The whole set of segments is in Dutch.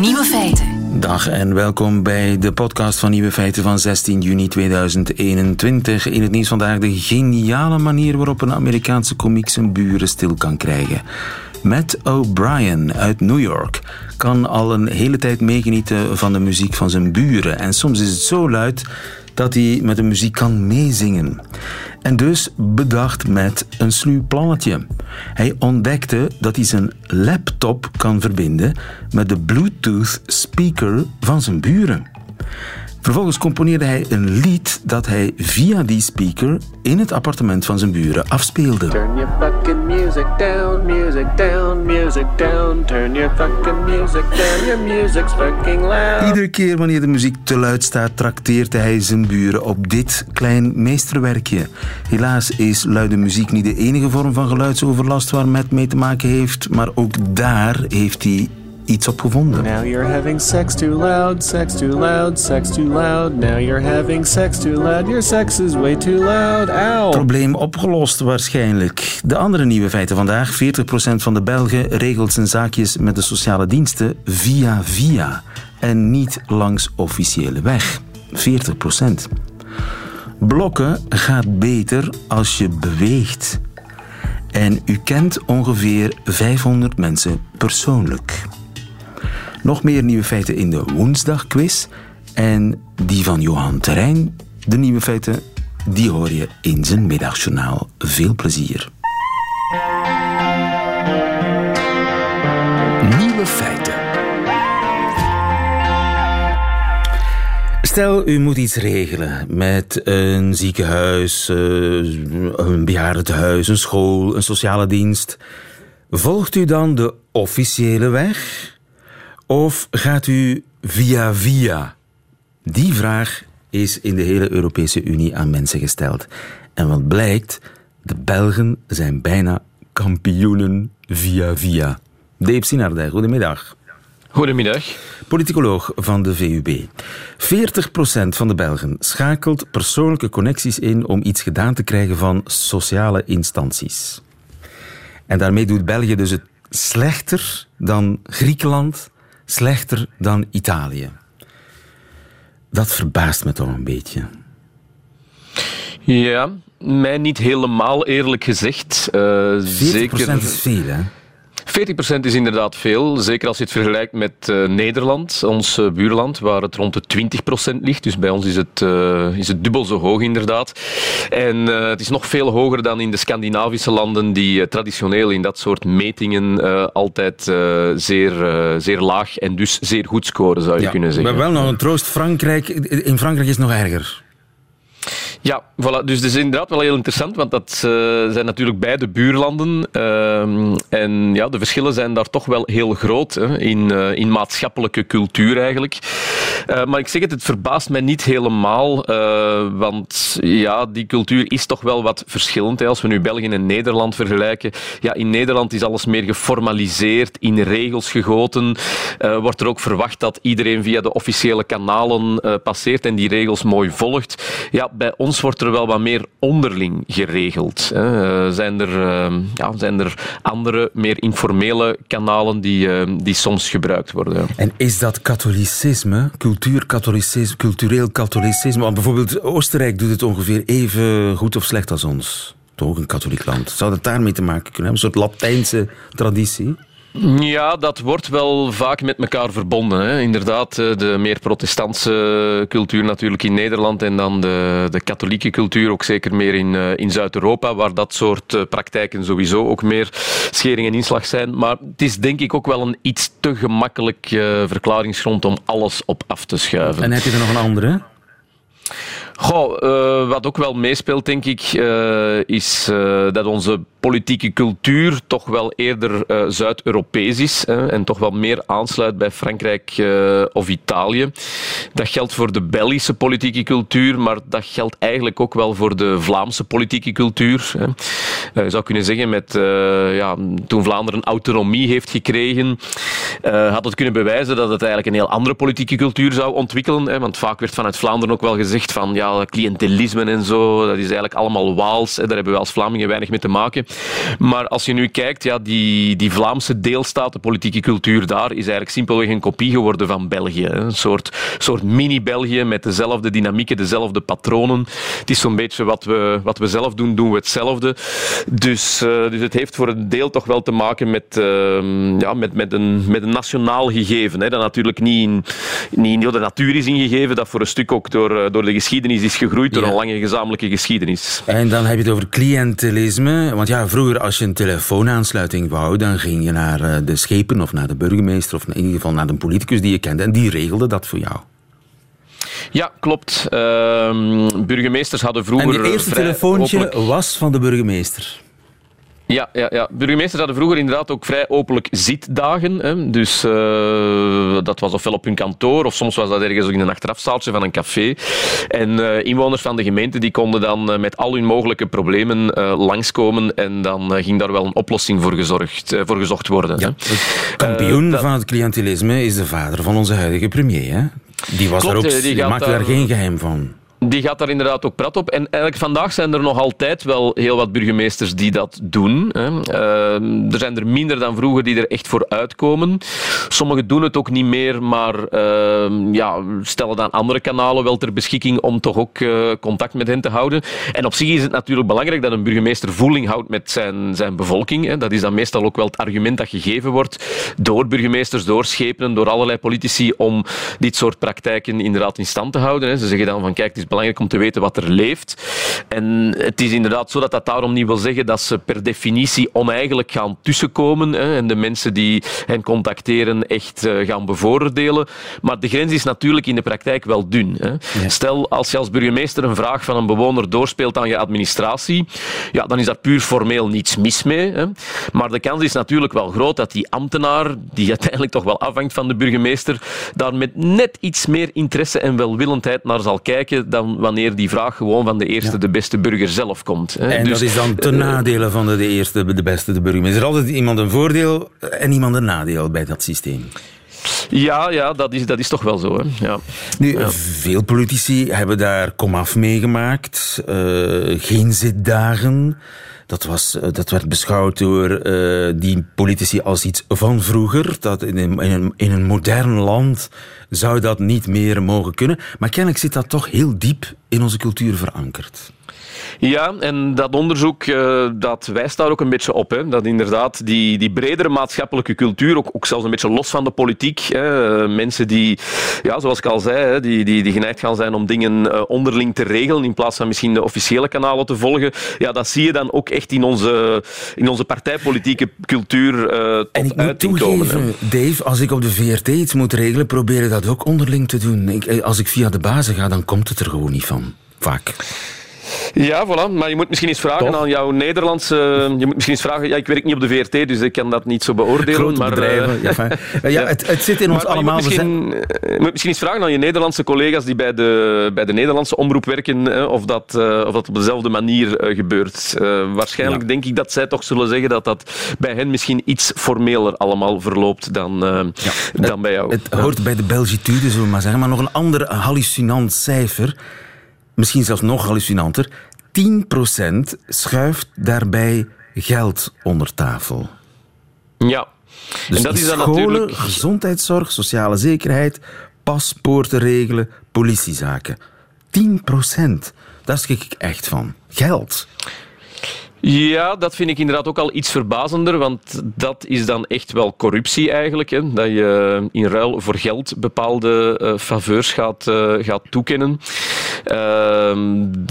Nieuwe feiten. Dag en welkom bij de podcast van Nieuwe Feiten van 16 juni 2021. In het nieuws vandaag de geniale manier waarop een Amerikaanse komiek zijn buren stil kan krijgen. Matt O'Brien uit New York kan al een hele tijd meegenieten van de muziek van zijn buren. En soms is het zo luid dat hij met de muziek kan meezingen. En dus bedacht met een sluw plannetje. Hij ontdekte dat hij zijn laptop kan verbinden met de Bluetooth speaker van zijn buren. Vervolgens componeerde hij een lied dat hij via die speaker in het appartement van zijn buren afspeelde. Music down, music down, music down. Turn your fucking music your fucking loud. Iedere keer wanneer de muziek te luid staat, trakteerde hij zijn buren op dit klein meesterwerkje. Helaas is luide muziek niet de enige vorm van geluidsoverlast waar Matt mee te maken heeft, maar ook daar heeft hij iets op gevonden. Now you're having sex too loud, sex too loud, sex too loud. Now you're having sex too loud, your sex is way too loud. Ow. Probleem opgelost waarschijnlijk. De andere nieuwe feiten vandaag. 40% van de Belgen regelt zijn zaakjes met de sociale diensten via via. En niet langs officiële weg. 40%. Blokken gaat beter als je beweegt. En u kent ongeveer 500 mensen persoonlijk. Nog meer nieuwe feiten in de woensdagquiz. En die van Johan Terrein, de nieuwe feiten, die hoor je in zijn middagjournaal. Veel plezier. Nieuwe feiten. Stel, u moet iets regelen met een ziekenhuis, eh, een bejaardentehuis, een school, een sociale dienst. Volgt u dan de officiële weg of gaat u via via? Die vraag is in de hele Europese Unie aan mensen gesteld. En wat blijkt, de Belgen zijn bijna kampioenen via via. Dave Sinardij, goedemiddag. Goedemiddag. Politicoloog van de VUB. 40% van de Belgen schakelt persoonlijke connecties in om iets gedaan te krijgen van sociale instanties. En daarmee doet België dus het slechter dan Griekenland, slechter dan Italië. Dat verbaast me toch een beetje. Ja, mij niet helemaal eerlijk gezegd. Uh, 40% zeker... is veel, hè? 40% is inderdaad veel, zeker als je het vergelijkt met uh, Nederland, ons uh, buurland, waar het rond de 20% ligt. Dus bij ons is het, uh, is het dubbel zo hoog inderdaad. En het is nog veel hoger dan in de Scandinavische landen, die traditioneel in dat soort metingen altijd zeer, zeer laag en dus zeer goed scoren, zou je Ja, kunnen zeggen. Maar wel nog een troost. Frankrijk, in Frankrijk is het nog erger. Ja, voilà. dus dat is inderdaad wel heel interessant, want dat eh, zijn natuurlijk beide buurlanden. Ehm, en ja, de verschillen zijn daar toch wel heel groot hè, in, eh, in maatschappelijke cultuur eigenlijk. Eh, maar ik zeg het, het verbaast mij niet helemaal, want ja, die cultuur is toch wel wat verschillend. Als we nu België en Nederland vergelijken, ja, in Nederland is alles meer geformaliseerd, in regels gegoten. Wordt er ook verwacht dat iedereen via de officiële kanalen passeert en die regels mooi volgt. Ja, bij ons wordt er wel wat meer onderling geregeld. Eh, zijn, er, eh, ja, zijn er andere, meer informele kanalen die, eh, die soms gebruikt worden. En is dat katholicisme, cultuurkatholicisme, cultureel katholicisme? Want bijvoorbeeld Oostenrijk doet het ongeveer even goed of slecht als ons. Toch een katholiek land. Zou dat daarmee te maken kunnen hebben? Een soort Latijnse traditie? Ja, dat wordt wel vaak met elkaar verbonden. Hè. Inderdaad, eh, de meer protestantse cultuur natuurlijk in Nederland en dan de, de katholieke cultuur, ook zeker meer in, eh, in Zuid-Europa, waar dat soort eh, praktijken sowieso ook meer schering en inslag zijn. Maar het is denk ik ook wel een iets te gemakkelijk verklaringsgrond om alles op af te schuiven. En heb je er nog een andere? Goh, wat ook wel meespeelt, denk ik, is dat onze politieke cultuur toch wel eerder eh, Zuid-Europees is hè, en toch wel meer aansluit bij Frankrijk eh, of Italië. Dat geldt voor de Belgische politieke cultuur, maar dat geldt eigenlijk ook wel voor de Vlaamse politieke cultuur. Hè. Eh, je zou kunnen zeggen, met, ja, toen Vlaanderen autonomie heeft gekregen, had het kunnen bewijzen dat het eigenlijk een heel andere politieke cultuur zou ontwikkelen. Hè, want vaak werd vanuit Vlaanderen ook wel gezegd van ja, cliëntelisme en zo, dat is eigenlijk allemaal waals. Hè, daar hebben we als Vlamingen weinig mee te maken. Maar als je nu kijkt, ja, die, die Vlaamse deelstaten, politieke cultuur daar, is eigenlijk simpelweg een kopie geworden van België. Hè. Een soort, soort mini-België met dezelfde dynamieken, dezelfde patronen. Het is zo'n beetje wat we, wat we zelf doen, doen we hetzelfde. Dus, uh, dus het heeft voor een deel toch wel te maken met, uh, ja, met, met, een, met een nationaal gegeven. Hè, dat natuurlijk niet in, niet in de natuur is ingegeven, dat voor een stuk ook door, eh, door de geschiedenis is gegroeid, door een lange gezamenlijke geschiedenis. En dan heb je het over cliëntelisme. Want ja, vroeger als je een telefoonaansluiting wou, dan ging je naar eh, de schepen of naar de burgemeester of in ieder geval naar de politicus die je kende en die regelde dat voor jou. Ja, klopt. Uh, burgemeesters hadden vroeger. En het eerste telefoontje was van de burgemeester. Ja, ja, ja, burgemeesters hadden vroeger inderdaad ook vrij openlijk zitdagen. Hè. Dus uh, dat was ofwel op hun kantoor of soms was dat ergens ook in een achterafzaaltje van een café. En uh, inwoners van de gemeente die konden dan uh, met al hun mogelijke problemen langskomen en dan ging daar wel een oplossing voor, gezorgd, voor gezocht worden. Ja, het kampioen van het cliëntelisme is de vader van onze huidige premier. Hè? Die, was Klopt, ook, die, die maakte daar geen geheim van. Die gaat daar inderdaad ook prat op. En eigenlijk vandaag zijn er nog altijd wel heel wat burgemeesters die dat doen. Hè. Uh, er zijn er minder dan vroeger die er echt voor uitkomen. Sommigen doen het ook niet meer, maar uh, ja, stellen dan andere kanalen wel ter beschikking om toch ook uh, contact met hen te houden. En op zich is het natuurlijk belangrijk dat een burgemeester voeling houdt met zijn, zijn bevolking. Hè. Dat is dan meestal ook wel het argument dat gegeven wordt door burgemeesters, door schepenen, door allerlei politici om dit soort praktijken inderdaad in stand te houden. Hè. Ze zeggen dan van kijk, is belangrijk om te weten wat er leeft. En het is inderdaad zo dat dat daarom niet wil zeggen dat ze per definitie oneigenlijk gaan tussenkomen hè, en de mensen die hen contacteren echt uh, gaan bevoordelen. Maar de grens is natuurlijk in de praktijk wel dun. Hè. Stel, als je als burgemeester een vraag van een bewoner doorspeelt aan je administratie, ja, dan is daar puur formeel niets mis mee. Hè. Maar de kans is natuurlijk wel groot dat die ambtenaar, die uiteindelijk toch wel afhangt van de burgemeester, daar met net iets meer interesse en welwillendheid naar zal kijken dan wanneer die vraag gewoon van de eerste, de beste burger zelf komt. Hè. En dus, dat is dan ten uh, nadele van de, de eerste, de beste, de burgemeester. Er is altijd iemand een voordeel en iemand een nadeel bij dat systeem. Ja, ja dat, is, dat is toch wel zo. Hè. Ja. Nu, veel politici hebben daar komaf meegemaakt. Uh, geen zitdagen. Dat, was, eh, dat werd beschouwd door uh, die politici als iets van vroeger. Dat in een, in, in een modern land zou dat niet meer mogen kunnen. Maar kennelijk zit dat toch heel diep in onze cultuur verankerd. Ja, en dat onderzoek uh, dat wijst daar ook een beetje op. Hè. Dat inderdaad die, die bredere maatschappelijke cultuur, ook, ook zelfs een beetje los van de politiek, hè, mensen die, ja, zoals ik al zei, hè, die, die, die geneigd gaan zijn om dingen uh, onderling te regelen in plaats van misschien de officiële kanalen te volgen, ja, dat zie je dan ook echt in onze, in onze partijpolitieke cultuur tot En ik moet toegeven, komen, Dave, als ik op de VRT iets moet regelen, probeer ik dat ook onderling te doen. Ik, als ik via de bazen ga, dan komt het er gewoon niet van. Vaak. Ja, voilà. Maar je moet misschien eens vragen aan jouw Nederlandse... Je moet misschien eens vragen... Ja, ik werk niet op de VRT, dus ik kan dat niet zo beoordelen. Grote maar, bedrijven, ja, ja, Het, het, zit in ons allemaal. Je moet, misschien, je moet misschien eens vragen aan je Nederlandse collega's die bij de, bij de Nederlandse omroep werken, of, dat, of dat op dezelfde manier gebeurt. Uh, waarschijnlijk denk ik dat zij toch zullen zeggen dat dat bij hen misschien iets formeler allemaal verloopt dan, uh, dan bij jou. Het hoort bij de Belgitude, zullen we maar zeggen. Maar nog een ander hallucinant cijfer misschien zelfs nog hallucinanter, 10% schuift daarbij geld onder tafel. Ja. Dus en dat is dan scholen, natuurlijk... gezondheidszorg, sociale zekerheid, paspoorten regelen, politiezaken. 10%. Daar schrik ik echt van. Geld. Ja, dat vind ik inderdaad ook al iets verbazender, want dat is dan echt wel corruptie eigenlijk. Hè? Dat je in ruil voor geld bepaalde uh, faveurs gaat, uh, gaat toekennen. Uh,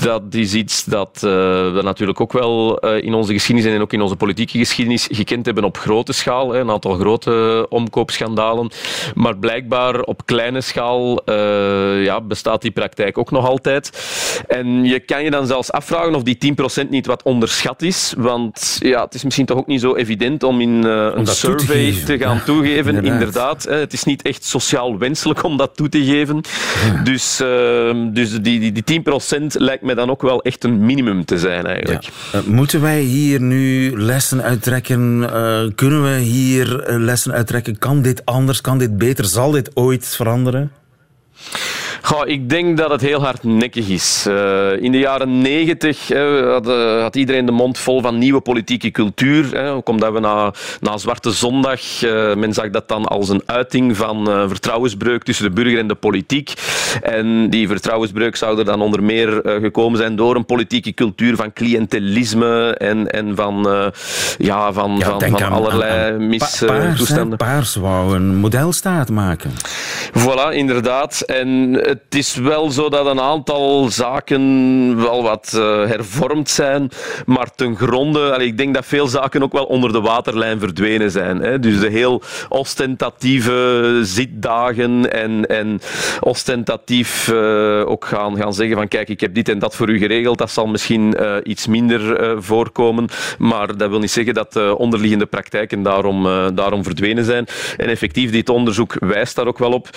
dat is iets dat uh, we natuurlijk ook wel in onze geschiedenis en ook in onze politieke geschiedenis gekend hebben op grote schaal. Hè? Een aantal grote omkoopschandalen. Maar blijkbaar op kleine schaal ja, bestaat die praktijk ook nog altijd. En je kan je dan zelfs afvragen of die 10% niet wat onderschat is. Want ja, het is misschien toch ook niet zo evident om in uh, een survey te, te, gaan toegeven. Inderdaad, hè, het is niet echt sociaal wenselijk om dat toe te geven. Ja. Dus, uh, dus die, die, die 10% lijkt me dan ook wel echt een minimum te zijn eigenlijk. Uh, moeten wij hier nu lessen uittrekken? Uh, kunnen we hier lessen uittrekken? Kan dit anders? Kan dit beter? Zal dit ooit veranderen? Goh, ik denk dat het heel hardnekkig is. Uh, in de jaren negentig had, uh, had, iedereen de mond vol van nieuwe politieke cultuur. Hè, ook omdat we na, na Zwarte Zondag, uh, men zag dat dan als een uiting van vertrouwensbreuk tussen de burger en de politiek. En die vertrouwensbreuk zou er dan onder meer gekomen zijn door een politieke cultuur van cliëntelisme en, en van, ja, van, ja, van, van aan, allerlei mistoestanden. Pa paars wou een modelstaat maken. Voilà, inderdaad. En het is wel zo dat een aantal zaken wel wat uh, hervormd zijn, maar ten gronde, ik denk dat veel zaken ook wel onder de waterlijn verdwenen zijn. Hè. Dus de heel ostentatieve zitdagen en, en ostentatief uh, ook gaan, gaan zeggen van kijk, ik heb dit en dat voor u geregeld, dat zal misschien uh, iets minder voorkomen, maar dat wil niet zeggen dat de onderliggende praktijken daarom, daarom verdwenen zijn. En effectief, dit onderzoek wijst daar ook wel op.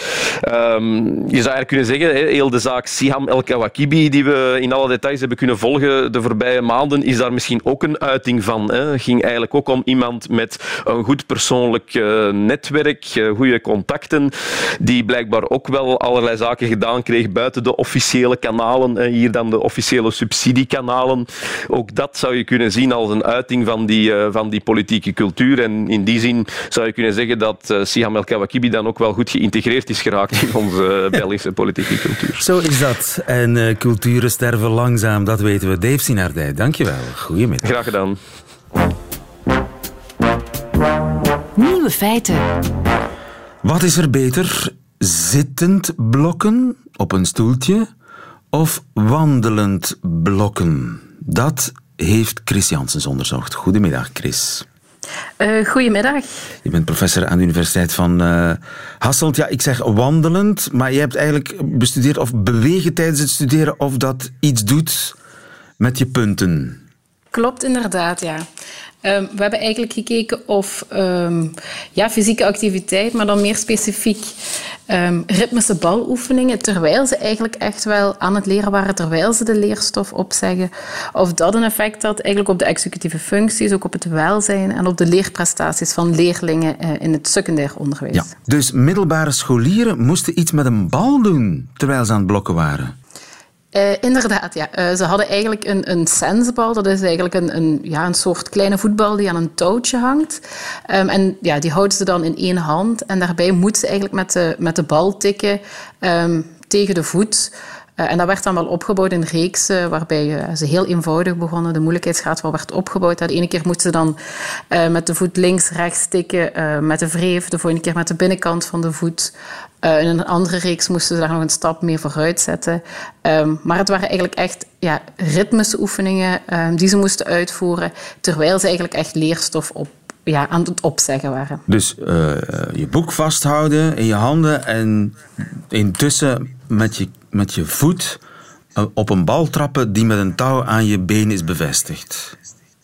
Um, je zou eigenlijk kunnen zeggen, heel de zaak Siham El Kawakibi, die we in alle details hebben kunnen volgen de voorbije maanden, is daar misschien ook een uiting van. Het ging eigenlijk ook om iemand met een goed persoonlijk uh, netwerk, uh, goede contacten, die blijkbaar ook wel allerlei zaken gedaan kreeg buiten de officiële kanalen. Hè. Hier dan de officiële subsidiekanalen. Ook dat zou je kunnen zien als een uiting van die, uh, van die politieke cultuur. En in die zin zou je kunnen zeggen dat Siham El Kawakibi dan ook wel goed geïntegreerd is geraakt in onze Belgische politieke cultuur. Zo is dat. En uh, culturen sterven langzaam, dat weten we. Dave Sinardij, dankjewel. Goedemiddag. Graag gedaan. Nieuwe feiten. Wat is er beter? Zittend blokken op een stoeltje of wandelend blokken? Dat heeft Chris Janssens onderzocht. Goedemiddag, Chris. Uh, goedemiddag. Je bent professor aan de Universiteit van uh, Hasselt. Ja, ik zeg wandelend, maar je hebt eigenlijk bestudeerd of bewegen tijdens het studeren of dat iets doet met je punten. Klopt inderdaad, ja. Um, we hebben eigenlijk gekeken of um, ja, fysieke activiteit, maar dan meer specifiek um, ritmische baloefeningen, terwijl ze eigenlijk echt wel aan het leren waren, terwijl ze de leerstof opzeggen, of dat een effect had eigenlijk op de executieve functies, ook op het welzijn en op de leerprestaties van leerlingen uh, in het secundair onderwijs. Ja, dus middelbare scholieren moesten iets met een bal doen terwijl ze aan het blokken waren. Uh, inderdaad, ja. Uh, ze hadden eigenlijk een, een sensbal. Dat is eigenlijk een, een, ja, een soort kleine voetbal die aan een touwtje hangt. Um, en ja, die houden ze dan in één hand. En daarbij moeten ze eigenlijk met de, met de bal tikken um, tegen de voet. Uh, en dat werd dan wel opgebouwd in reeksen, waarbij ze heel eenvoudig begonnen. De moeilijkheidsgraad wel werd opgebouwd. De ene keer moesten ze dan met de voet links, rechts tikken met de wreef. De volgende keer met de binnenkant van de voet. In een andere reeks moesten ze daar nog een stap meer vooruit zetten. Um, maar het waren eigenlijk echt ja, ritmische oefeningen um, die ze moesten uitvoeren, terwijl ze eigenlijk echt leerstof op, ja, aan het opzeggen waren. Dus je boek vasthouden in je handen en intussen met je, met je voet uh, op een bal trappen die met een touw aan je been is bevestigd.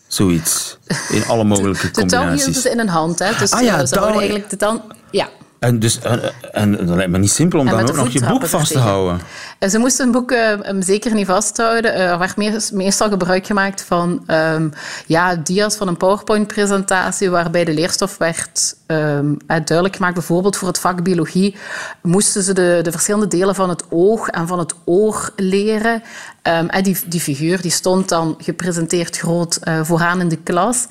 Zoiets. In alle mogelijke combinaties. De touw hielden ze in een hand. Hè? Dus ah, ja, ze touw... eigenlijk de tand... Ja, en, dus, en, en dat lijkt me niet simpel om dan ook nog je boek vast te houden. Ze moesten een boek uh, zeker niet vasthouden. Er werd meestal gebruik gemaakt van um, ja, dia's van een PowerPoint-presentatie waarbij de leerstof werd um, duidelijk gemaakt. Bijvoorbeeld voor het vak biologie moesten ze de, de verschillende delen van het oog en van het oor leren. Um, en die, die figuur die stond dan gepresenteerd groot uh, vooraan in de klas.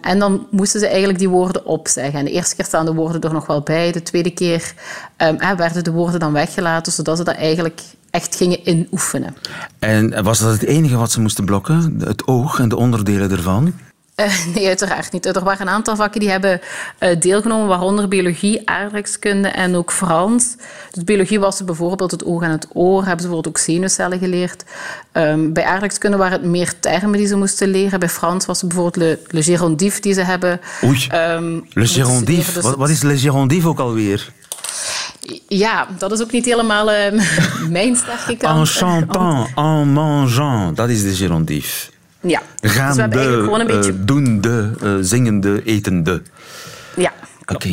En dan moesten ze eigenlijk die woorden opzeggen. En de eerste keer staan de woorden er nog wel bij. De tweede keer um, werden de woorden dan weggelaten, zodat ze dat eigenlijk echt gingen inoefenen. En was dat het enige wat ze moesten blokken? Het oog en de onderdelen ervan? Uh, nee, uiteraard niet. Er waren een aantal vakken die hebben uh, deelgenomen, waaronder biologie, aardrijkskunde en ook Frans. Dus biologie was bijvoorbeeld het oog en het oor, hebben ze bijvoorbeeld ook zenuwcellen geleerd. Um, bij aardrijkskunde waren het meer termen die ze moesten leren. Bij Frans was het bijvoorbeeld le, le die ze hebben... Oei, um, le gérondif. Dus wat, wat is le gérondif ook alweer? Ja, dat is ook niet helemaal uh, mijn sterke kant. En chantant, en mangeant, dat is de gérondif. Ja, dus we hebben eigenlijk gewoon een beetje... Uh, doende, uh, zingende, etende. Ja, Oké. Okay.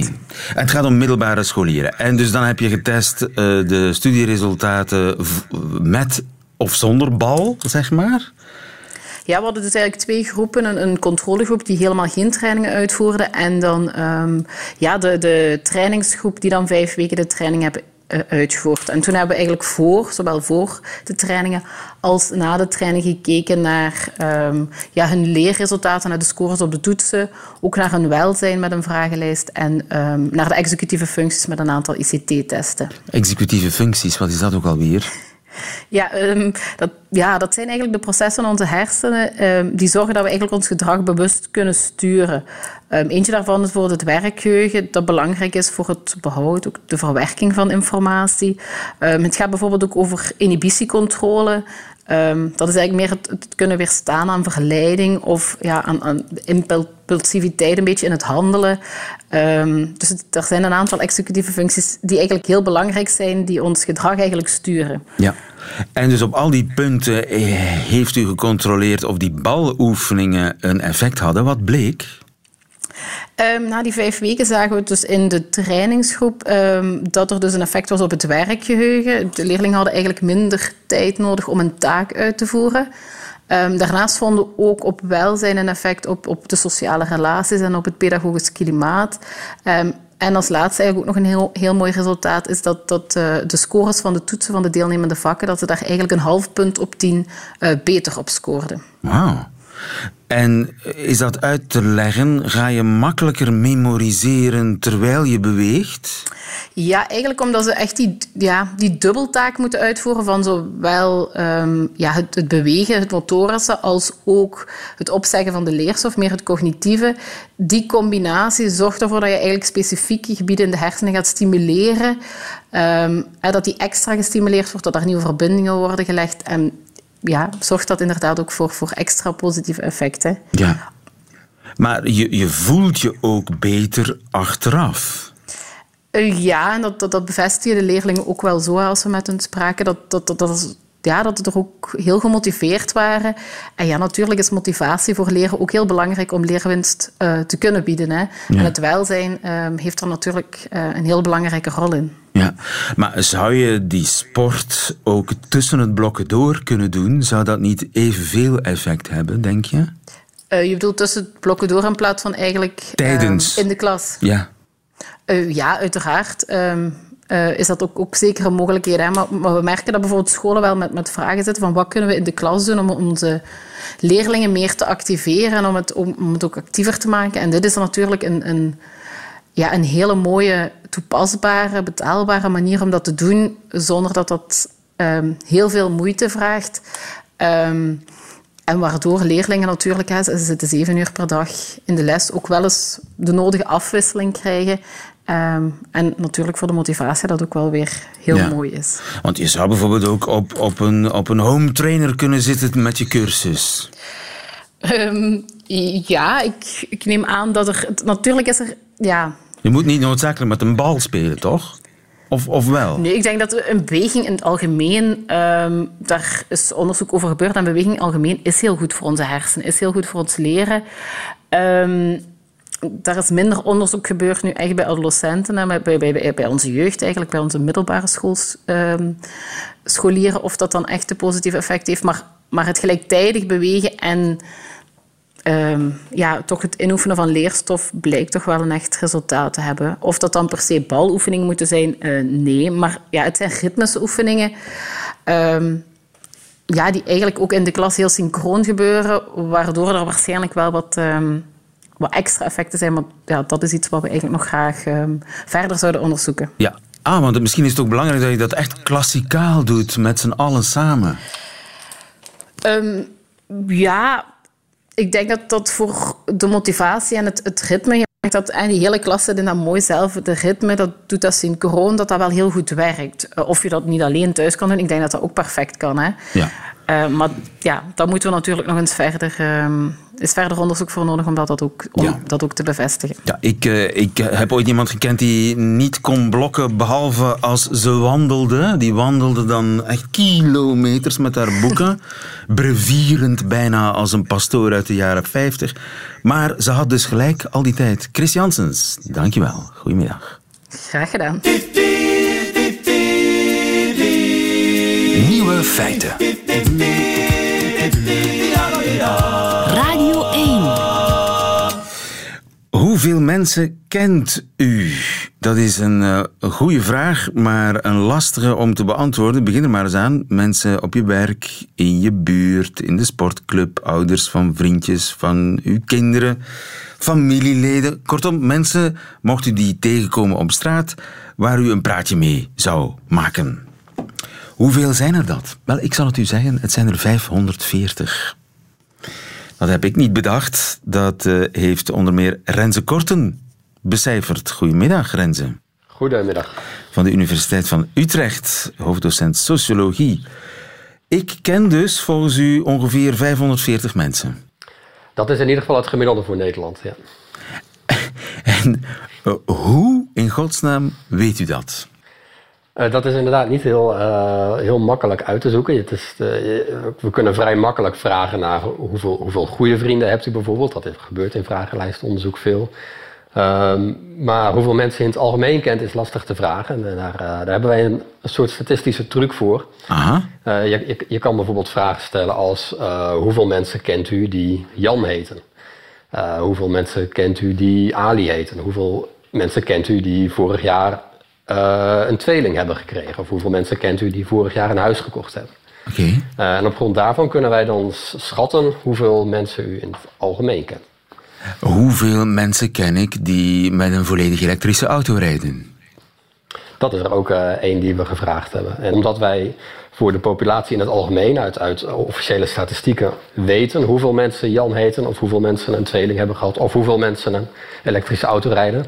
En het gaat om middelbare scholieren. En dus dan heb je getest uh, de studieresultaten met of zonder bal, zeg maar? Ja, we hadden dus eigenlijk twee groepen. Een, een controlegroep die helemaal geen trainingen uitvoerde. En dan um, ja, de, de trainingsgroep die dan vijf weken de training hebben uh, uitgevoerd. En toen hebben we eigenlijk voor, zowel voor de trainingen als na de training gekeken naar um, ja, hun leerresultaten, naar de scores op de toetsen, ook naar hun welzijn met een vragenlijst en um, naar de executieve functies met een aantal ICT-testen. Executieve functies, wat is dat ook alweer? Ja, um, dat, ja, dat zijn eigenlijk de processen in onze hersenen um, die zorgen dat we eigenlijk ons gedrag bewust kunnen sturen. Um, eentje daarvan is bijvoorbeeld het werkgeheugen, dat belangrijk is voor het behoud, ook de verwerking van informatie. het gaat bijvoorbeeld ook over inhibitiecontrole. Um, dat is eigenlijk meer het, kunnen weerstaan aan verleiding of ja, aan, aan impulsiviteit een beetje in het handelen. Um, dus er zijn een aantal executieve functies die eigenlijk heel belangrijk zijn, die ons gedrag eigenlijk sturen. Ja. En dus op al die punten eh, heeft u gecontroleerd of die baloefeningen een effect hadden. Wat bleek? Um, na die vijf weken zagen we dus in de trainingsgroep um, dat er dus een effect was op het werkgeheugen. De leerlingen hadden eigenlijk minder tijd nodig om een taak uit te voeren. Um, daarnaast vonden we ook op welzijn een effect op, op de sociale relaties en op het pedagogisch klimaat. En als laatste eigenlijk ook nog een heel, heel mooi resultaat is dat, dat uh, de scores van de toetsen van de deelnemende vakken, dat ze daar eigenlijk een half punt op tien uh, beter op scoorden. En is dat uit te leggen? Ga je makkelijker memoriseren terwijl je beweegt? Ja, eigenlijk omdat ze echt die, ja, die dubbeltaak moeten uitvoeren van zowel um, ja, het, bewegen, het motorische, als ook het opzeggen van de leerstof, meer het cognitieve. Die combinatie zorgt ervoor dat je eigenlijk specifieke gebieden in de hersenen gaat stimuleren. Um, dat die extra gestimuleerd wordt, dat er nieuwe verbindingen worden gelegd. En ja, zorgt dat inderdaad ook voor, voor extra positieve effecten. Ja. Maar je, je voelt je ook beter achteraf. Uh, ja, en dat, dat, dat bevestigen de leerlingen ook wel zo als we met hen spraken. Dat, dat, dat, dat, ja, dat ze er ook heel gemotiveerd waren. En ja, natuurlijk is motivatie voor leren ook heel belangrijk om leerwinst uh, te kunnen bieden. Hè. Ja. En het welzijn uh, heeft er natuurlijk uh, een heel belangrijke rol in. Ja, maar zou je die sport ook tussen het blokken door kunnen doen? Zou dat niet evenveel effect hebben, denk je? Uh, je bedoelt tussen het blokken door in plaats van eigenlijk Tijdens. Uh, in de klas? Ja. Uh, ja, uiteraard. Um, is dat ook, ook zeker een mogelijkheid. Hè? Maar, maar, we merken dat bijvoorbeeld scholen wel met, met vragen zitten van wat kunnen we in de klas doen om onze leerlingen meer te activeren en om het, om, om het ook actiever te maken. En dit is natuurlijk een, een ja, een hele mooie, toepasbare, betaalbare manier om dat te doen, zonder dat dat um, heel veel moeite vraagt. Um, en waardoor leerlingen natuurlijk, hè, ze zitten zeven uur per dag in de les, ook wel eens de nodige afwisseling krijgen. Um, en natuurlijk voor de motivatie dat ook wel weer heel ja. mooi is. Want je zou bijvoorbeeld ook op, op, een, op een home trainer kunnen zitten met je cursus. Um, ja, ik, ik neem aan dat er... Natuurlijk is er... Ja. Je moet niet noodzakelijk met een bal spelen, toch? Of, of wel? Nee, ik denk dat een beweging in het algemeen... Um, daar is onderzoek over gebeurd. En beweging in het algemeen is heel goed voor onze hersenen. Is heel goed voor ons leren. Um, daar is minder onderzoek gebeurd nu echt bij adolescenten en bij, bij, bij, bij onze jeugd, eigenlijk bij onze middelbare schools, um, scholieren, of dat dan echt een positief effect heeft. Maar, maar het gelijktijdig bewegen en um, ja, toch het inoefenen van leerstof blijkt toch wel een echt resultaat te hebben. Of dat dan per se baloefeningen moeten zijn, uh, nee. Maar ja, het zijn ritmische oefeningen. Um, ja, die eigenlijk ook in de klas heel synchroon gebeuren, waardoor er waarschijnlijk wel wat... Um, wat extra effecten zijn. Maar ja, dat is iets wat we eigenlijk nog graag verder zouden onderzoeken. Ja. Ah, want misschien is het ook belangrijk dat je dat echt klassikaal doet, met z'n allen samen. Ja, ik denk dat dat voor de motivatie en het, ritme... Dat en die hele klas zit in dat mooi zelf. De ritme, dat doet dat synchroon, dat dat wel heel goed werkt. Uh, of je dat niet alleen thuis kan doen, ik denk dat dat ook perfect kan. Hè? Ja. Uh, maar ja, daar moeten we natuurlijk nog eens verder, um, is verder onderzoek voor nodig om dat, dat, ook, om Ja. dat ook te bevestigen. Ja, ik, uh, ik heb ooit iemand gekend die niet kon blokken behalve als ze wandelde. Die wandelde dan echt kilometers met haar boeken. brevierend bijna als een pastoor uit de jaren 50. Maar ze had dus gelijk al die tijd. Chris Janssens, dankjewel. Goedemiddag. Graag gedaan. Nieuwe feiten. Radio 1. Hoeveel mensen kent u? Dat is een, uh, goede vraag, maar een lastige om te beantwoorden. Begin er maar eens aan. Mensen op je werk, in je buurt, in de sportclub, ouders van vriendjes, van uw kinderen, familieleden. Kortom, mensen, mocht u die tegenkomen op straat, waar u een praatje mee zou maken. Hoeveel zijn er dat? Wel, ik zal het u zeggen, het zijn er 540. Dat heb ik niet bedacht. Dat uh, heeft onder meer Renze Korten becijferd. Goedemiddag, Renze. Goedemiddag. Van de Universiteit van Utrecht, hoofddocent sociologie. Ik ken dus volgens u ongeveer 540 mensen. Dat is in ieder geval het gemiddelde voor Nederland, ja. en uh, hoe in godsnaam weet u dat? Uh, dat is inderdaad niet heel, uh, heel makkelijk uit te zoeken. Het is, uh, we kunnen vrij makkelijk vragen naar hoeveel, hoeveel goede vrienden hebt u bijvoorbeeld. Dat gebeurt in vragenlijstonderzoek veel. Um, maar hoeveel mensen in het algemeen kent is lastig te vragen. En daar, daar hebben wij een, een, soort statistische truc voor. Aha. Je, je, je, kan bijvoorbeeld vragen stellen als hoeveel mensen kent u die Jan heten? hoeveel mensen kent u die Ali heten? Hoeveel mensen kent u die vorig jaar uh, een tweeling hebben gekregen? Of hoeveel mensen kent u die vorig jaar een huis gekocht hebben? Oké. Okay. Uh, en op grond daarvan kunnen wij dan schatten hoeveel mensen u in het algemeen kent. Hoeveel mensen ken ik die met een volledig elektrische auto rijden? Dat is er ook uh, één die we gevraagd hebben. En omdat wij voor de populatie in het algemeen uit, uit officiële statistieken weten hoeveel mensen Jan heten, of hoeveel mensen een tweeling hebben gehad, of hoeveel mensen een elektrische auto rijden,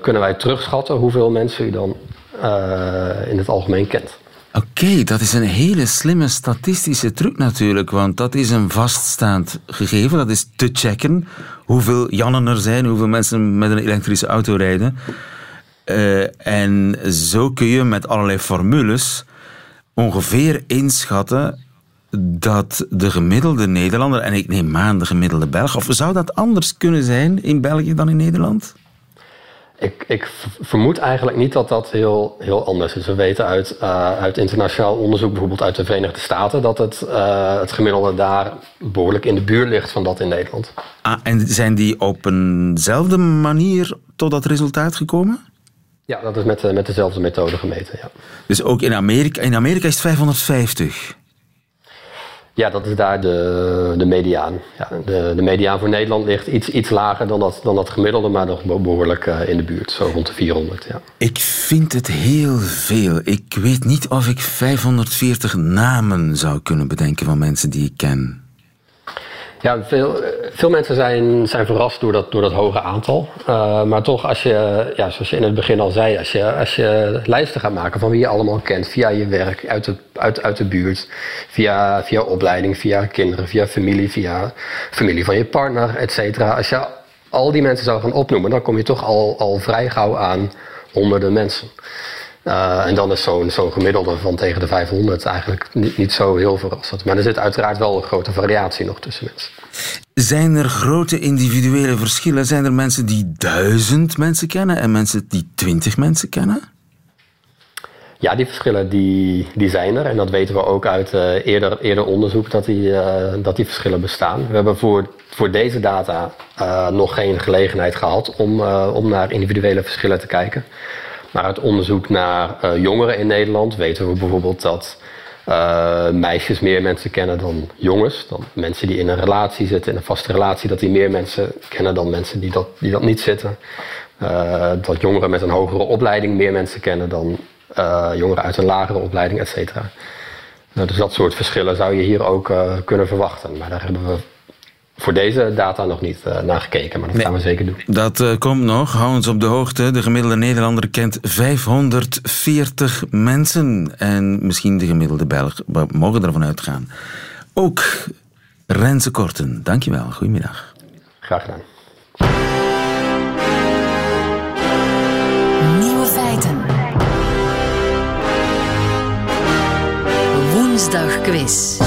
kunnen wij terugschatten hoeveel mensen u dan uh, in het algemeen kent. Oké, dat is een hele slimme statistische truc natuurlijk, want dat is een vaststaand gegeven. Dat is te checken hoeveel Jannen er zijn, hoeveel mensen met een elektrische auto rijden. Uh, en zo kun je met allerlei formules ongeveer inschatten dat de gemiddelde Nederlander, en ik neem aan de gemiddelde Belg, of zou dat anders kunnen zijn in België dan in Nederland? Ik, ik, vermoed eigenlijk niet dat dat heel, heel anders is. We weten uit, uh, uit internationaal onderzoek, bijvoorbeeld uit de Verenigde Staten, dat het, uh, het gemiddelde daar behoorlijk in de buurt ligt van dat in Nederland. Ah, en zijn die op eenzelfde manier tot dat resultaat gekomen? Ja, dat is met, met dezelfde methode gemeten. Ja. Dus ook in Amerika, in Amerika is het 550? Ja, dat is daar de, de mediaan. Ja, de, de mediaan voor Nederland ligt iets, iets lager dan dat, dan dat gemiddelde, maar nog behoorlijk uh, in de buurt, zo rond de 400. Ja. Ik vind het heel veel. Ik weet niet of ik 540 namen zou kunnen bedenken van mensen die ik ken. Ja, veel, veel mensen zijn, zijn verrast door dat, door dat hoge aantal. Uh, maar toch, als je, ja, zoals je in het begin al zei, als je, als je lijsten gaat maken van wie je allemaal kent via je werk, uit de, uit, uit de buurt, via, via opleiding, via kinderen, via familie, via familie van je partner, et cetera. Als je al die mensen zou gaan opnoemen, dan kom je toch al, al vrij gauw aan honderden mensen. Uh, en dan is zo'n zo gemiddelde van tegen de 500 eigenlijk niet, niet zo heel verrassend. Maar er zit uiteraard wel een grote variatie nog tussen mensen. Zijn er grote individuele verschillen? Zijn er mensen die duizend mensen kennen en mensen die twintig mensen kennen? Ja, die verschillen die, die zijn er. En dat weten we ook uit uh, eerder, eerder onderzoek dat die, uh, dat die verschillen bestaan. We hebben voor, voor deze data nog geen gelegenheid gehad om, om naar individuele verschillen te kijken. Maar uit onderzoek naar uh, jongeren in Nederland weten we bijvoorbeeld dat uh, meisjes meer mensen kennen dan jongens. Dan mensen die in een relatie zitten, in een vaste relatie, dat die meer mensen kennen dan mensen die dat, die dat niet zitten. Uh, dat jongeren met een hogere opleiding meer mensen kennen dan jongeren uit een lagere opleiding, et cetera. dus dat soort verschillen zou je hier ook kunnen verwachten. Maar daar hebben we voor deze data nog niet uh, naar gekeken, maar dat nee, gaan we zeker doen. Dat uh, komt nog. Hou ons op de hoogte. De gemiddelde Nederlander kent 540 mensen. En misschien de gemiddelde Belg. We mogen ervan uitgaan. Ook Renze Korten, dankjewel. Goedemiddag. Graag gedaan. Nieuwe feiten. Woensdag quiz.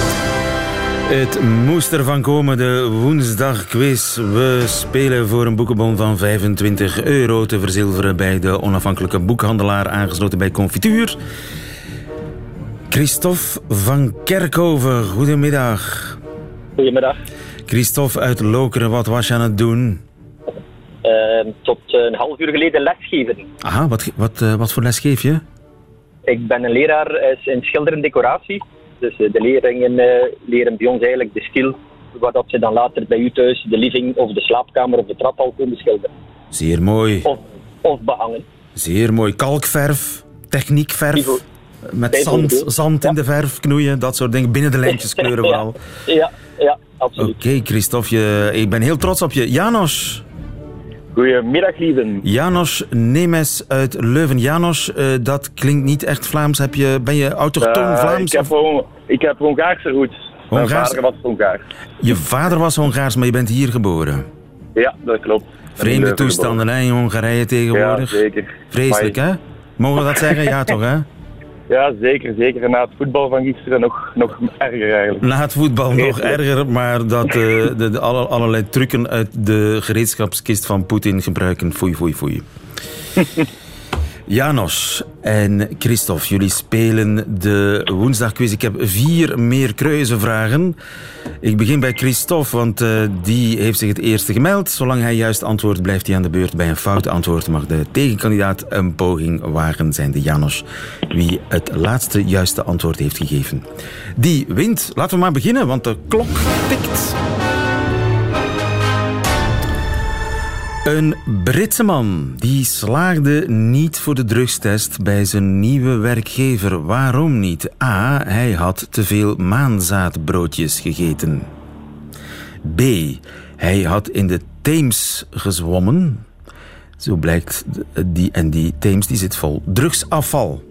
Het moest ervan komen, de woensdagquiz. We spelen voor een boekenbon van 25 euro te verzilveren bij de onafhankelijke boekhandelaar aangesloten bij Confituur. Christophe van Kerkhoven, goedemiddag. Goedemiddag. Christophe uit Lokeren, wat was je aan het doen? Ehm, tot een half uur geleden lesgeven. Aha, wat, wat, eh, wat voor les geef je? Ik ben een leraar eh, in schilder en decoratie. Dus eh, de leerlingen eh, leren bij ons eigenlijk de stil, waar dat ze dan later bij u thuis de living of de slaapkamer of de trap al kunnen schilderen. Zeer mooi, Of, of behangen. zeer mooi. Kalkverf, techniekverf, met zand, zand in de verf knoeien, dat soort dingen. Binnen de lijntjes kleuren vooral. Ja, ja, absoluut. Oké, Christophe, je, ik ben heel trots op je. Janos, Goedemiddag, lieven. Janos Nemes uit Leuven. Janos, eh, dat klinkt niet echt Vlaams. Heb je, ben je autochtoon Eh, Vlaams? ik, heb Hon- ik heb Hongaarse roots. Mijn Hongaars- vader was Hongaars. Je vader was Hongaars, maar je bent hier geboren. Ja, dat klopt. Vreemde toestanden hè, in Hongarije tegenwoordig. Ja, zeker. Vreselijk, hè? Mogen we dat zeggen? Ja, toch, hè? Ja, zeker, zeker. Na het voetbal van gisteren nog, nog erger eigenlijk. Na het voetbal nog erger, maar dat eh, de, de alle, allerlei trucken uit de gereedschapskist van Poetin gebruiken. Foei, foei, foei. Janos en Christophe, jullie spelen de woensdagquiz. Ik heb vier meer vragen. Ik begin bij Christophe, want eh, die heeft zich het eerste gemeld. Zolang hij juist antwoordt, blijft hij aan de beurt. Bij een fout antwoord mag de tegenkandidaat een poging wagen, zijn de Janos. Wie het laatste juiste antwoord heeft gegeven. Die wint. Laten we maar beginnen, want de klok tikt. Een Britse man die slaagde niet voor de drugstest bij zijn nieuwe werkgever. Waarom niet? A. Hij had te veel maanzaadbroodjes gegeten. B. Hij had in de Theems gezwommen. Zo blijkt, die, en die Theems die zit vol drugsafval.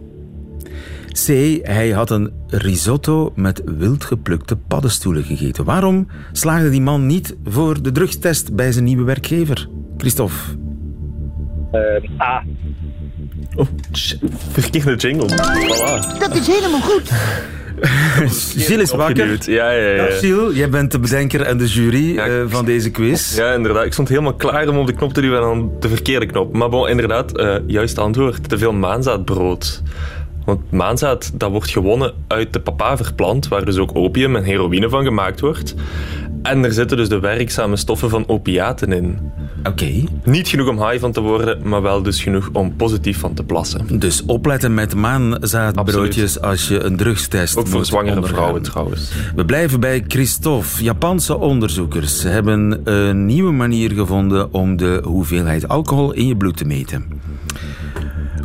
C. Hij had een risotto met wildgeplukte paddenstoelen gegeten. Waarom slaagde die man niet voor de drugstest bij zijn nieuwe werkgever? Christophe. Ehm, A. Verkeerde jingle. Voilà. Dat is helemaal goed. Gilles is wakker. Ja, ja, ja. Gilles, jij bent de bedenker en de jury Ja, eh, van deze quiz. Ja, inderdaad. Ik stond helemaal klaar om op de knop te duwen en dan de verkeerde knop. Maar bon, inderdaad, eh juist antwoord. Te veel maanzaadbrood. Want maanzaad, dat wordt gewonnen uit de papaverplant, waar dus ook opium en heroïne van gemaakt wordt. En er zitten dus de werkzame stoffen van opiaten in. Oké, Niet genoeg om high van te worden, maar wel dus genoeg om positief van te plassen. dus opletten met maanzaadbroodjes als je een drugstest Ook voor zwangere ondergaan. vrouwen trouwens. We blijven bij Christophe. Japanse onderzoekers hebben een nieuwe manier gevonden om de hoeveelheid alcohol in je bloed te meten.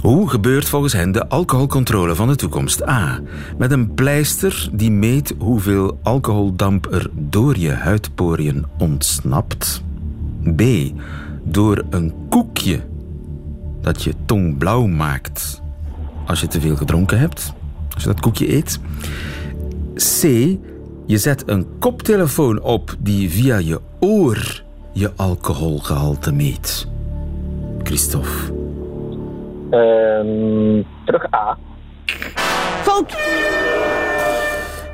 Hoe gebeurt volgens hen de alcoholcontrole van de toekomst? A. Met een pleister die meet hoeveel alcoholdamp er door je huidporiën ontsnapt. B. Door een koekje dat je tong blauw maakt als je te veel gedronken hebt. Als je dat koekje eet. C. Je zet een koptelefoon op die via je oor je alcoholgehalte meet. Christophe. Ehm, terug A. Fout.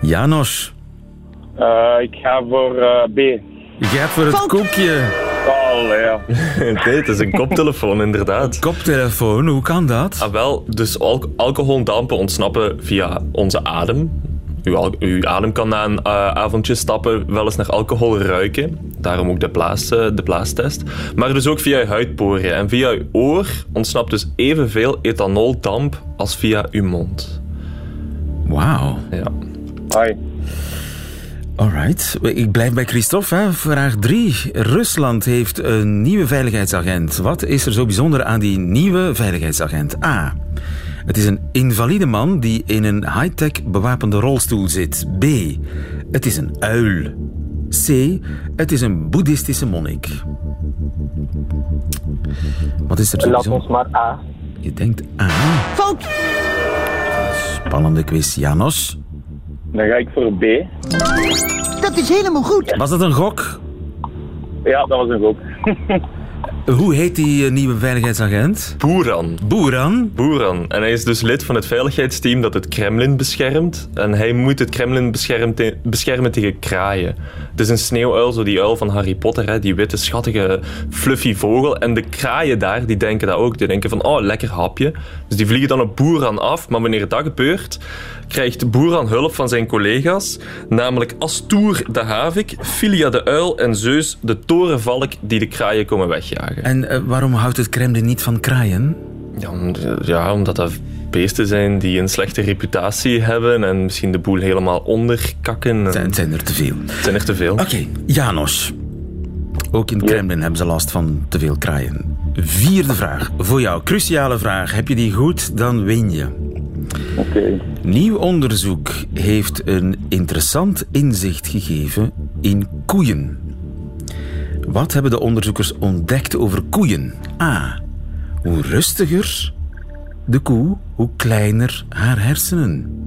Janos. Eh, ik ga voor eh, B. Je gaat voor het Fout. koekje. Oh, ja. nee, het is een koptelefoon, inderdaad. Koptelefoon, hoe kan dat? Ah, wel, dus al alcoholdampen ontsnappen via onze adem. Uw, adem kan na een eh, avondje stappen wel eens naar alcohol ruiken. Daarom ook de, blaas, eh, de blaastest. Maar dus ook via je huidporiën. En via je oor ontsnapt dus evenveel ethanoldamp als via uw mond. Wauw. Ja. Hoi. Alright. Ik blijf bij Christophe. Hè. Vraag 3. Rusland heeft een nieuwe veiligheidsagent. Wat is er zo bijzonder aan die nieuwe veiligheidsagent? A. Het is een invalide man die in een high-tech bewapende rolstoel zit. B. Het is een uil. C. Het is een boeddhistische monnik. Wat is er zo Laat ons maar A. Je denkt A. Fout. Spannende quiz. Janos. Dan ga ik voor B. Dat is helemaal goed. Was dat een gok? Ja, dat was een gok. Hoe heet die eh, nieuwe veiligheidsagent? Boeran. Boeran? Boeran. En hij is dus lid van het veiligheidsteam dat het Kremlin beschermt. En hij moet het Kremlin beschermen, te- beschermen tegen kraaien. Het is een sneeuwuil, zo die uil van Harry Potter, hè, die witte, schattige, fluffy vogel. En de kraaien daar, die denken dat ook. Die denken van, oh, lekker hapje. Dus die vliegen dan op Boeran af. Maar wanneer dat gebeurt, krijgt Boeran hulp van zijn collega's. Namelijk Astour de havik, Filia de uil en Zeus de torenvalk die de kraaien komen wegjagen. En eh, waarom houdt het Kremlin niet van kraaien? Ja, om- ja, omdat dat beesten zijn die een slechte reputatie hebben en misschien de boel helemaal onderkakken. Het zijn, zijn er te veel. Het zijn er te veel. Oké, Janos. Ook in het Kremlin hebben ze last van te veel kraaien. Vierde vraag. Voor jou, cruciale vraag. Heb je die goed, dan win je. Oké. Nieuw onderzoek heeft een interessant inzicht gegeven in koeien. Wat hebben de onderzoekers ontdekt over koeien? A. Hoe rustiger de koe, hoe kleiner haar hersenen.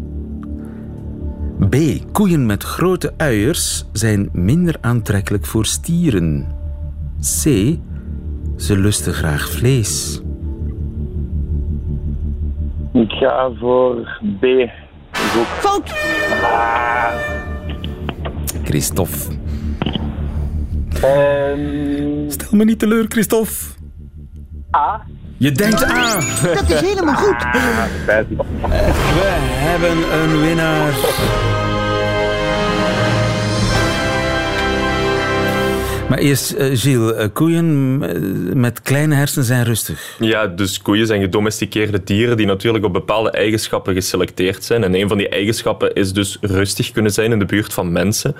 B. Koeien met grote uiers zijn minder aantrekkelijk voor stieren. C. Ze lusten graag vlees. Ik ga voor B. Fout. Christophe. Ehm Stel me niet teleur, Christophe. A. Je denkt A. Dat is helemaal goed. Spijtig. We hebben een winnaar. Maar eerst, eh, Gilles, eh, koeien eh, met kleine hersenen zijn rustig. Ja, dus koeien zijn gedomesticeerde dieren die natuurlijk op bepaalde eigenschappen geselecteerd zijn. En een van die eigenschappen is dus rustig kunnen zijn in de buurt van mensen.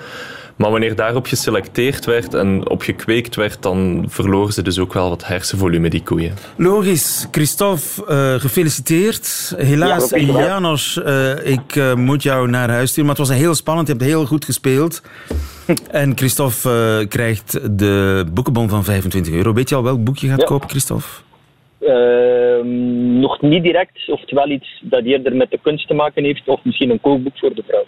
Maar wanneer daarop geselecteerd werd en op gekweekt werd, dan verloren ze dus ook wel wat hersenvolume, die koeien. Logisch. Christophe, eh, gefeliciteerd. Helaas, Ja. Janos, eh, ik eh, moet jou naar huis sturen. Maar het was heel spannend. Je hebt heel goed gespeeld. En Christophe krijgt de boekenbon van 25 euro. Weet je al welk boek je gaat Ja. kopen, Christophe? Ehm, nog niet direct, oftewel iets dat eerder met de kunst te maken heeft, of misschien een kookboek voor de vrouw.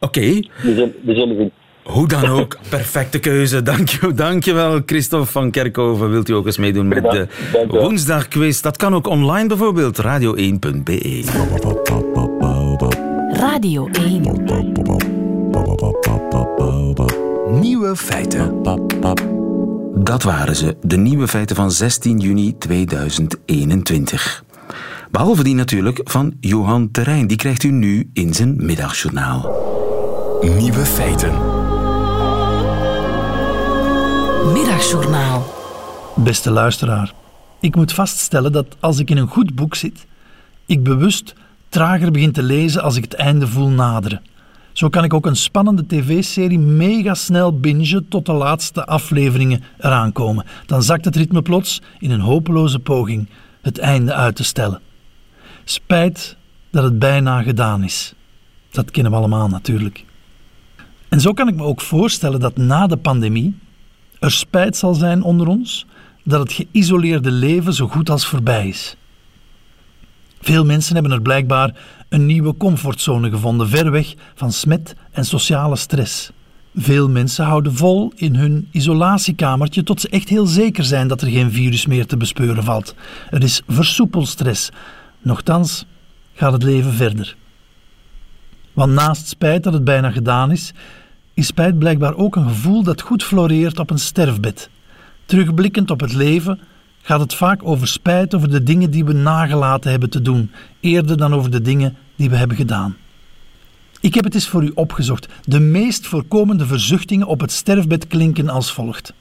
Oké. We zullen, we zullen zien. Hoe dan ook, perfecte keuze. Dank je, dankjewel, Christophe van Kerkhoven. Wilt u ook eens meedoen met de woensdagquiz? Dat kan ook online bijvoorbeeld, radio1.be. Radio 1. Nieuwe feiten. Dat waren ze, de nieuwe feiten van 16 juni 2021. Behalve die natuurlijk van Johan Terrein. Die krijgt u nu in zijn middagjournaal. Nieuwe feiten. Middagjournaal. Beste luisteraar, ik moet vaststellen dat als ik in een goed boek zit, ik bewust trager begin te lezen als ik het einde voel naderen. Zo kan ik ook een spannende tv-serie mega snel bingen tot de laatste afleveringen eraan komen. Dan zakt het ritme plots in een hopeloze poging het einde uit te stellen. Spijt dat het bijna gedaan is. Dat kennen we allemaal natuurlijk. En zo kan ik me ook voorstellen dat na de pandemie er spijt zal zijn onder ons dat het geïsoleerde leven zo goed als voorbij is. Veel mensen hebben er blijkbaar een nieuwe comfortzone gevonden, ver weg van smet en sociale stress. Veel mensen houden vol in hun isolatiekamertje tot ze echt heel zeker zijn dat er geen virus meer te bespeuren valt. Er is versoepelstress. Nochtans gaat het leven verder. Want naast spijt dat het bijna gedaan is, is spijt blijkbaar ook een gevoel dat goed floreert op een sterfbed. Terugblikkend op het leven gaat het vaak over spijt over de dingen die we nagelaten hebben te doen, eerder dan over de dingen die we hebben gedaan. Ik heb het eens voor u opgezocht. De meest voorkomende verzuchtingen op het sterfbed klinken als volgt.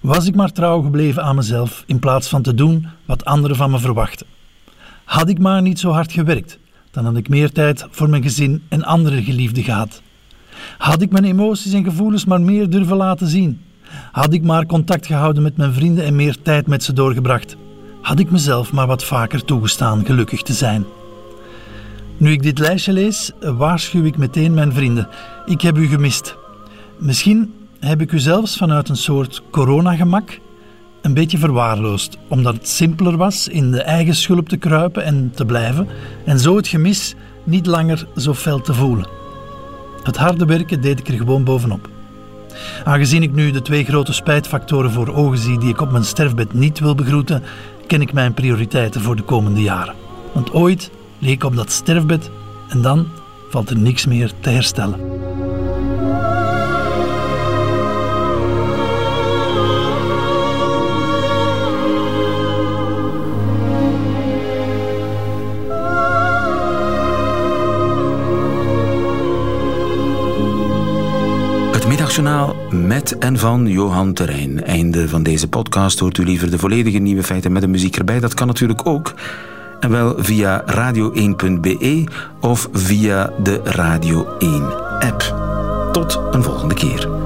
Was ik maar trouw gebleven aan mezelf in plaats van te doen wat anderen van me verwachten. Had ik maar niet zo hard gewerkt, dan had ik meer tijd voor mijn gezin en andere geliefden gehad. Had ik mijn emoties en gevoelens maar meer durven laten zien. Had ik maar contact gehouden met mijn vrienden en meer tijd met ze doorgebracht. Had ik mezelf maar wat vaker toegestaan gelukkig te zijn. Nu ik dit lijstje lees, waarschuw ik meteen mijn vrienden. Ik heb u gemist. Misschien heb ik u zelfs vanuit een soort coronagemak een beetje verwaarloosd, omdat het simpeler was in de eigen schulp te kruipen en te blijven en zo het gemis niet langer zo fel te voelen. Het harde werken deed ik er gewoon bovenop. Aangezien ik nu de twee grote spijtfactoren voor ogen zie die ik op mijn sterfbed niet wil begroeten, ken ik mijn prioriteiten voor de komende jaren. Want ooit leek ik op dat sterfbed en dan valt er niks meer te herstellen. Middagjournaal met en van Johan Terrein. Einde van deze podcast. Hoort u liever de volledige nieuwe feiten met de muziek erbij? Dat kan natuurlijk ook. En wel via radio1.be of via de Radio 1 app. Tot een volgende keer.